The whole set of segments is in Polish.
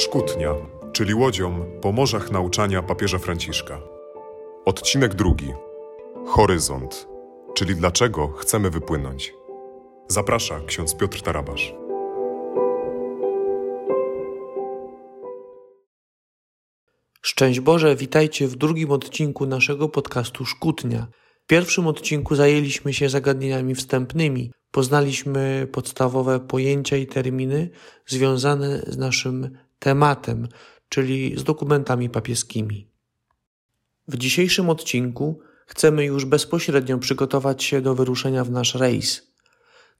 Szkutnia, czyli łodzią po morzach nauczania papieża Franciszka. Odcinek drugi. Horyzont, czyli dlaczego chcemy wypłynąć. Zaprasza ksiądz Piotr Tarabasz. Szczęść Boże, witajcie w drugim odcinku naszego podcastu Szkutnia. W pierwszym odcinku zajęliśmy się zagadnieniami wstępnymi. Poznaliśmy podstawowe pojęcia i terminy związane z naszym tematem, czyli z dokumentami papieskimi. W dzisiejszym odcinku chcemy już bezpośrednio przygotować się do wyruszenia w nasz rejs.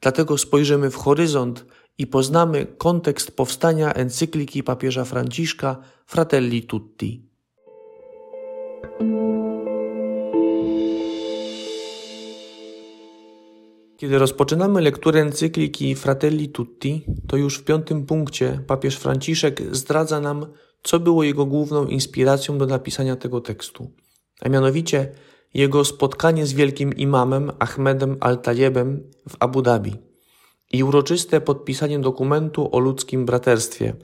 Dlatego spojrzymy w horyzont i poznamy kontekst powstania encykliki papieża Franciszka Fratelli Tutti. Kiedy rozpoczynamy lekturę encykliki Fratelli Tutti, to już w piątym punkcie papież Franciszek zdradza nam, co było jego główną inspiracją do napisania tego tekstu, a mianowicie jego spotkanie z wielkim imamem Ahmedem Al-Tayebem w Abu Dhabi i uroczyste podpisanie dokumentu o ludzkim braterstwie.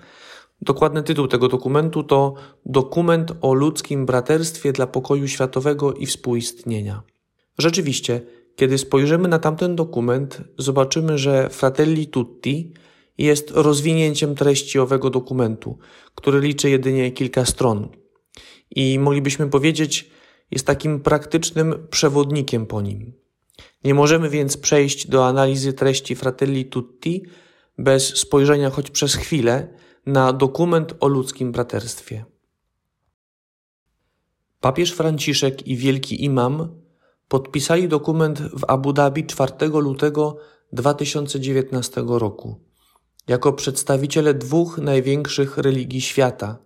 Dokładny tytuł tego dokumentu to Dokument o ludzkim braterstwie dla pokoju światowego i współistnienia. Rzeczywiście, kiedy spojrzymy na tamten dokument, zobaczymy, że Fratelli Tutti jest rozwinięciem treści owego dokumentu, który liczy jedynie kilka stron. I moglibyśmy powiedzieć, jest takim praktycznym przewodnikiem po nim. Nie możemy więc przejść do analizy treści Fratelli Tutti bez spojrzenia choć przez chwilę na dokument o ludzkim braterstwie. Papież Franciszek i wielki imam podpisali dokument w Abu Dhabi 4 lutego 2019 roku jako przedstawiciele dwóch największych religii świata,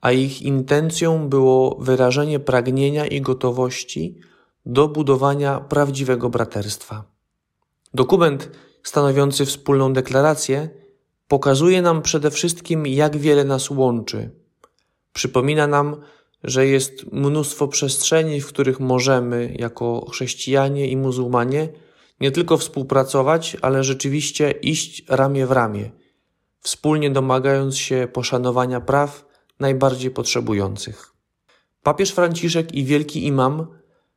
a ich intencją było wyrażenie pragnienia i gotowości do budowania prawdziwego braterstwa. Dokument stanowiący wspólną deklarację pokazuje nam przede wszystkim, jak wiele nas łączy. Przypomina nam, że jest mnóstwo przestrzeni, w których możemy, jako chrześcijanie i muzułmanie, nie tylko współpracować, ale rzeczywiście iść ramię w ramię, wspólnie domagając się poszanowania praw najbardziej potrzebujących. Papież Franciszek i wielki imam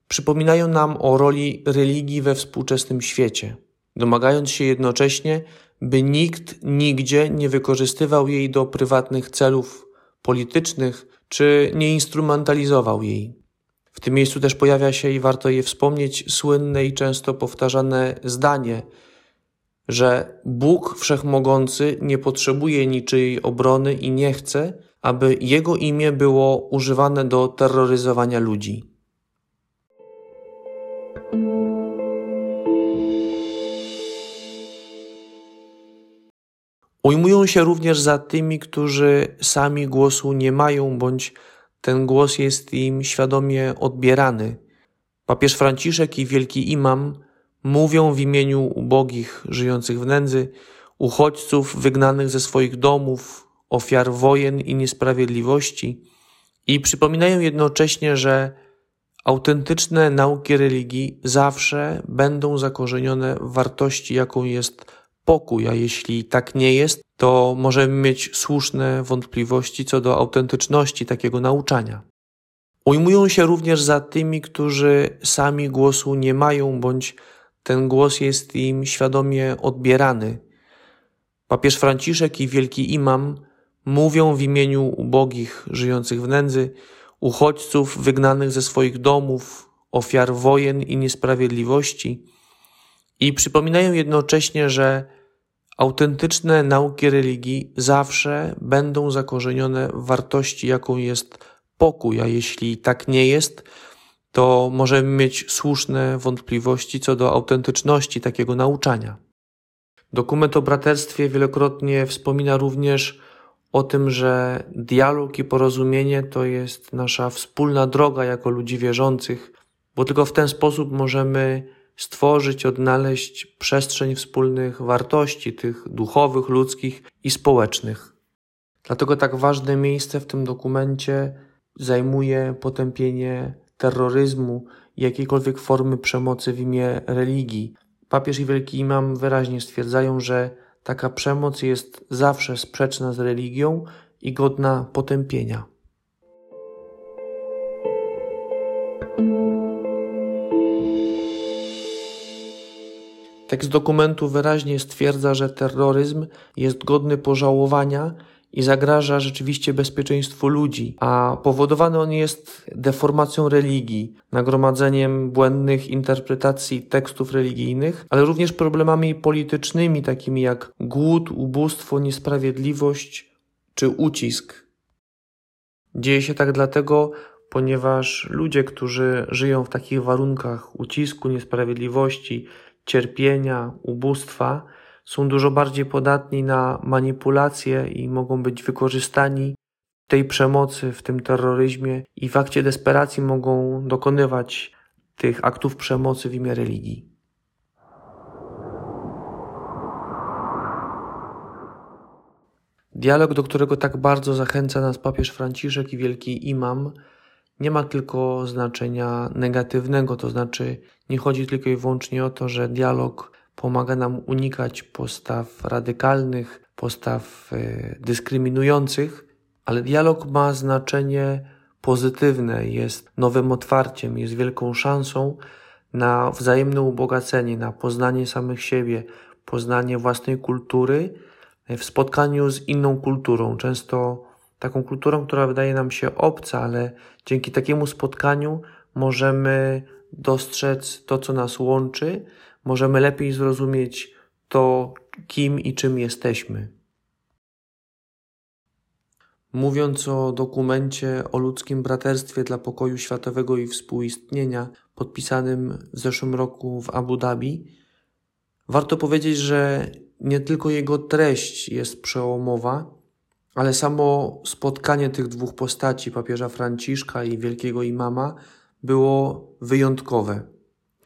przypominają nam o roli religii we współczesnym świecie, domagając się jednocześnie, by nikt nigdzie nie wykorzystywał jej do prywatnych celów politycznych czy nie instrumentalizował jej. W tym miejscu też pojawia się i warto je wspomnieć słynne i często powtarzane zdanie, że Bóg Wszechmogący nie potrzebuje niczyjej obrony i nie chce, aby Jego imię było używane do terroryzowania ludzi. Ujmują się również za tymi, którzy sami głosu nie mają, bądź ten głos jest im świadomie odbierany. Papież Franciszek i wielki imam mówią w imieniu ubogich, żyjących w nędzy, uchodźców wygnanych ze swoich domów, ofiar wojen i niesprawiedliwości i przypominają jednocześnie, że autentyczne nauki religii zawsze będą zakorzenione w wartości, jaką jest pokój, a jeśli tak nie jest, to możemy mieć słuszne wątpliwości co do autentyczności takiego nauczania. Ujmują się również za tymi, którzy sami głosu nie mają, bądź ten głos jest im świadomie odbierany. Papież Franciszek i wielki imam mówią w imieniu ubogich, żyjących w nędzy, uchodźców wygnanych ze swoich domów, ofiar wojen i niesprawiedliwości i przypominają jednocześnie, że Autentyczne nauki religii zawsze będą zakorzenione w wartości, jaką jest pokój, a jeśli tak nie jest, to możemy mieć słuszne wątpliwości co do autentyczności takiego nauczania. Dokument o braterstwie wielokrotnie wspomina również o tym, że dialog i porozumienie to jest nasza wspólna droga jako ludzi wierzących, bo tylko w ten sposób możemy stworzyć, odnaleźć przestrzeń wspólnych wartości, tych duchowych, ludzkich i społecznych. Dlatego tak ważne miejsce w tym dokumencie zajmuje potępienie terroryzmu i jakiejkolwiek formy przemocy w imię religii. Papież i wielki imam wyraźnie stwierdzają, że taka przemoc jest zawsze sprzeczna z religią i godna potępienia. Tekst dokumentu wyraźnie stwierdza, że terroryzm jest godny pożałowania i zagraża rzeczywiście bezpieczeństwu ludzi, a powodowany on jest deformacją religii, nagromadzeniem błędnych interpretacji tekstów religijnych, ale również problemami politycznymi, takimi jak głód, ubóstwo, niesprawiedliwość czy ucisk. Dzieje się tak dlatego, ponieważ ludzie, którzy żyją w takich warunkach ucisku, niesprawiedliwości, cierpienia, ubóstwa, są dużo bardziej podatni na manipulacje i mogą być wykorzystani w tej przemocy, w tym terroryzmie i w akcie desperacji mogą dokonywać tych aktów przemocy w imię religii. Dialog, do którego tak bardzo zachęca nas papież Franciszek i wielki imam, nie ma tylko znaczenia negatywnego, to znaczy nie chodzi tylko i wyłącznie o to, że dialog pomaga nam unikać postaw radykalnych, postaw e, dyskryminujących, ale dialog ma znaczenie pozytywne, jest nowym otwarciem, jest wielką szansą na wzajemne ubogacenie, na poznanie samych siebie, poznanie własnej kultury e, w spotkaniu z inną kulturą. Często taką kulturą, która wydaje nam się obca, ale dzięki takiemu spotkaniu możemy dostrzec to, co nas łączy, możemy lepiej zrozumieć to, kim i czym jesteśmy. Mówiąc o dokumencie o ludzkim braterstwie dla pokoju światowego i współistnienia, podpisanym w zeszłym roku w Abu Dhabi, warto powiedzieć, że nie tylko jego treść jest przełomowa, ale samo spotkanie tych dwóch postaci, papieża Franciszka i wielkiego imama, było wyjątkowe.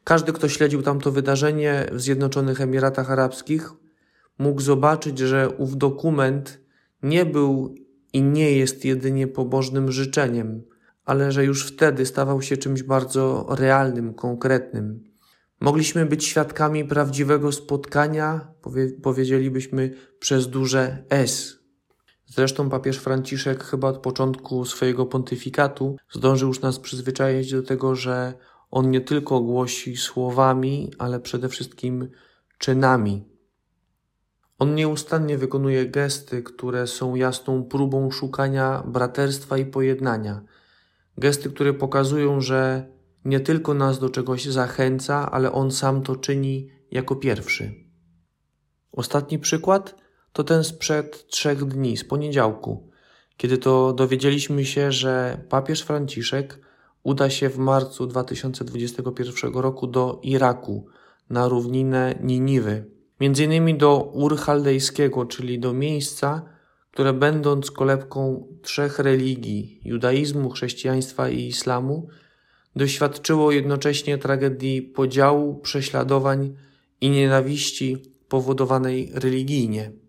Każdy, kto śledził tamto wydarzenie w Zjednoczonych Emiratach Arabskich, mógł zobaczyć, że ów dokument nie był i nie jest jedynie pobożnym życzeniem, ale że już wtedy stawał się czymś bardzo realnym, konkretnym. Mogliśmy być świadkami prawdziwego spotkania, powie, powiedzielibyśmy przez duże S. Zresztą papież Franciszek chyba od początku swojego pontyfikatu zdążył już nas przyzwyczaić do tego, że on nie tylko głosi słowami, ale przede wszystkim czynami. On nieustannie wykonuje gesty, które są jasną próbą szukania braterstwa i pojednania. Gesty, które pokazują, że nie tylko nas do czegoś zachęca, ale on sam to czyni jako pierwszy. Ostatni przykład to ten sprzed trzech dni, z poniedziałku, kiedy to dowiedzieliśmy się, że papież Franciszek uda się w marcu 2021 roku do Iraku, na równinę Niniwy, między innymi do Ur Chaldejskiego, czyli do miejsca, które będąc kolebką trzech religii judaizmu, chrześcijaństwa i islamu, doświadczyło jednocześnie tragedii podziału, prześladowań i nienawiści powodowanej religijnie.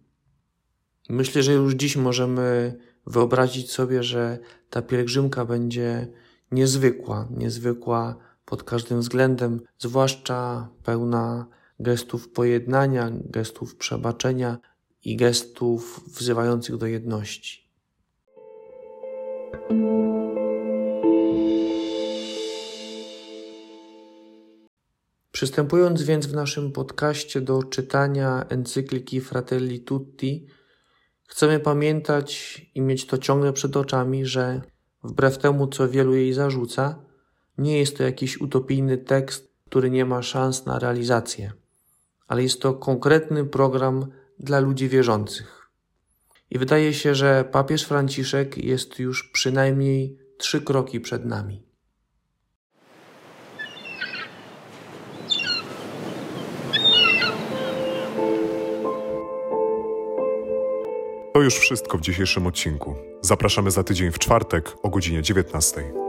Myślę, że już dziś możemy wyobrazić sobie, że ta pielgrzymka będzie niezwykła, niezwykła pod każdym względem, zwłaszcza pełna gestów pojednania, gestów przebaczenia i gestów wzywających do jedności. Przystępując więc w naszym podcaście do czytania encykliki Fratelli Tutti, chcemy pamiętać i mieć to ciągle przed oczami, że Wbrew temu, co wielu jej zarzuca, nie jest to jakiś utopijny tekst, który nie ma szans na realizację, ale jest to konkretny program dla ludzi wierzących. I wydaje się, że papież Franciszek jest już przynajmniej trzy kroki przed nami. To już wszystko w dzisiejszym odcinku. Zapraszamy za tydzień w czwartek o godzinie 19.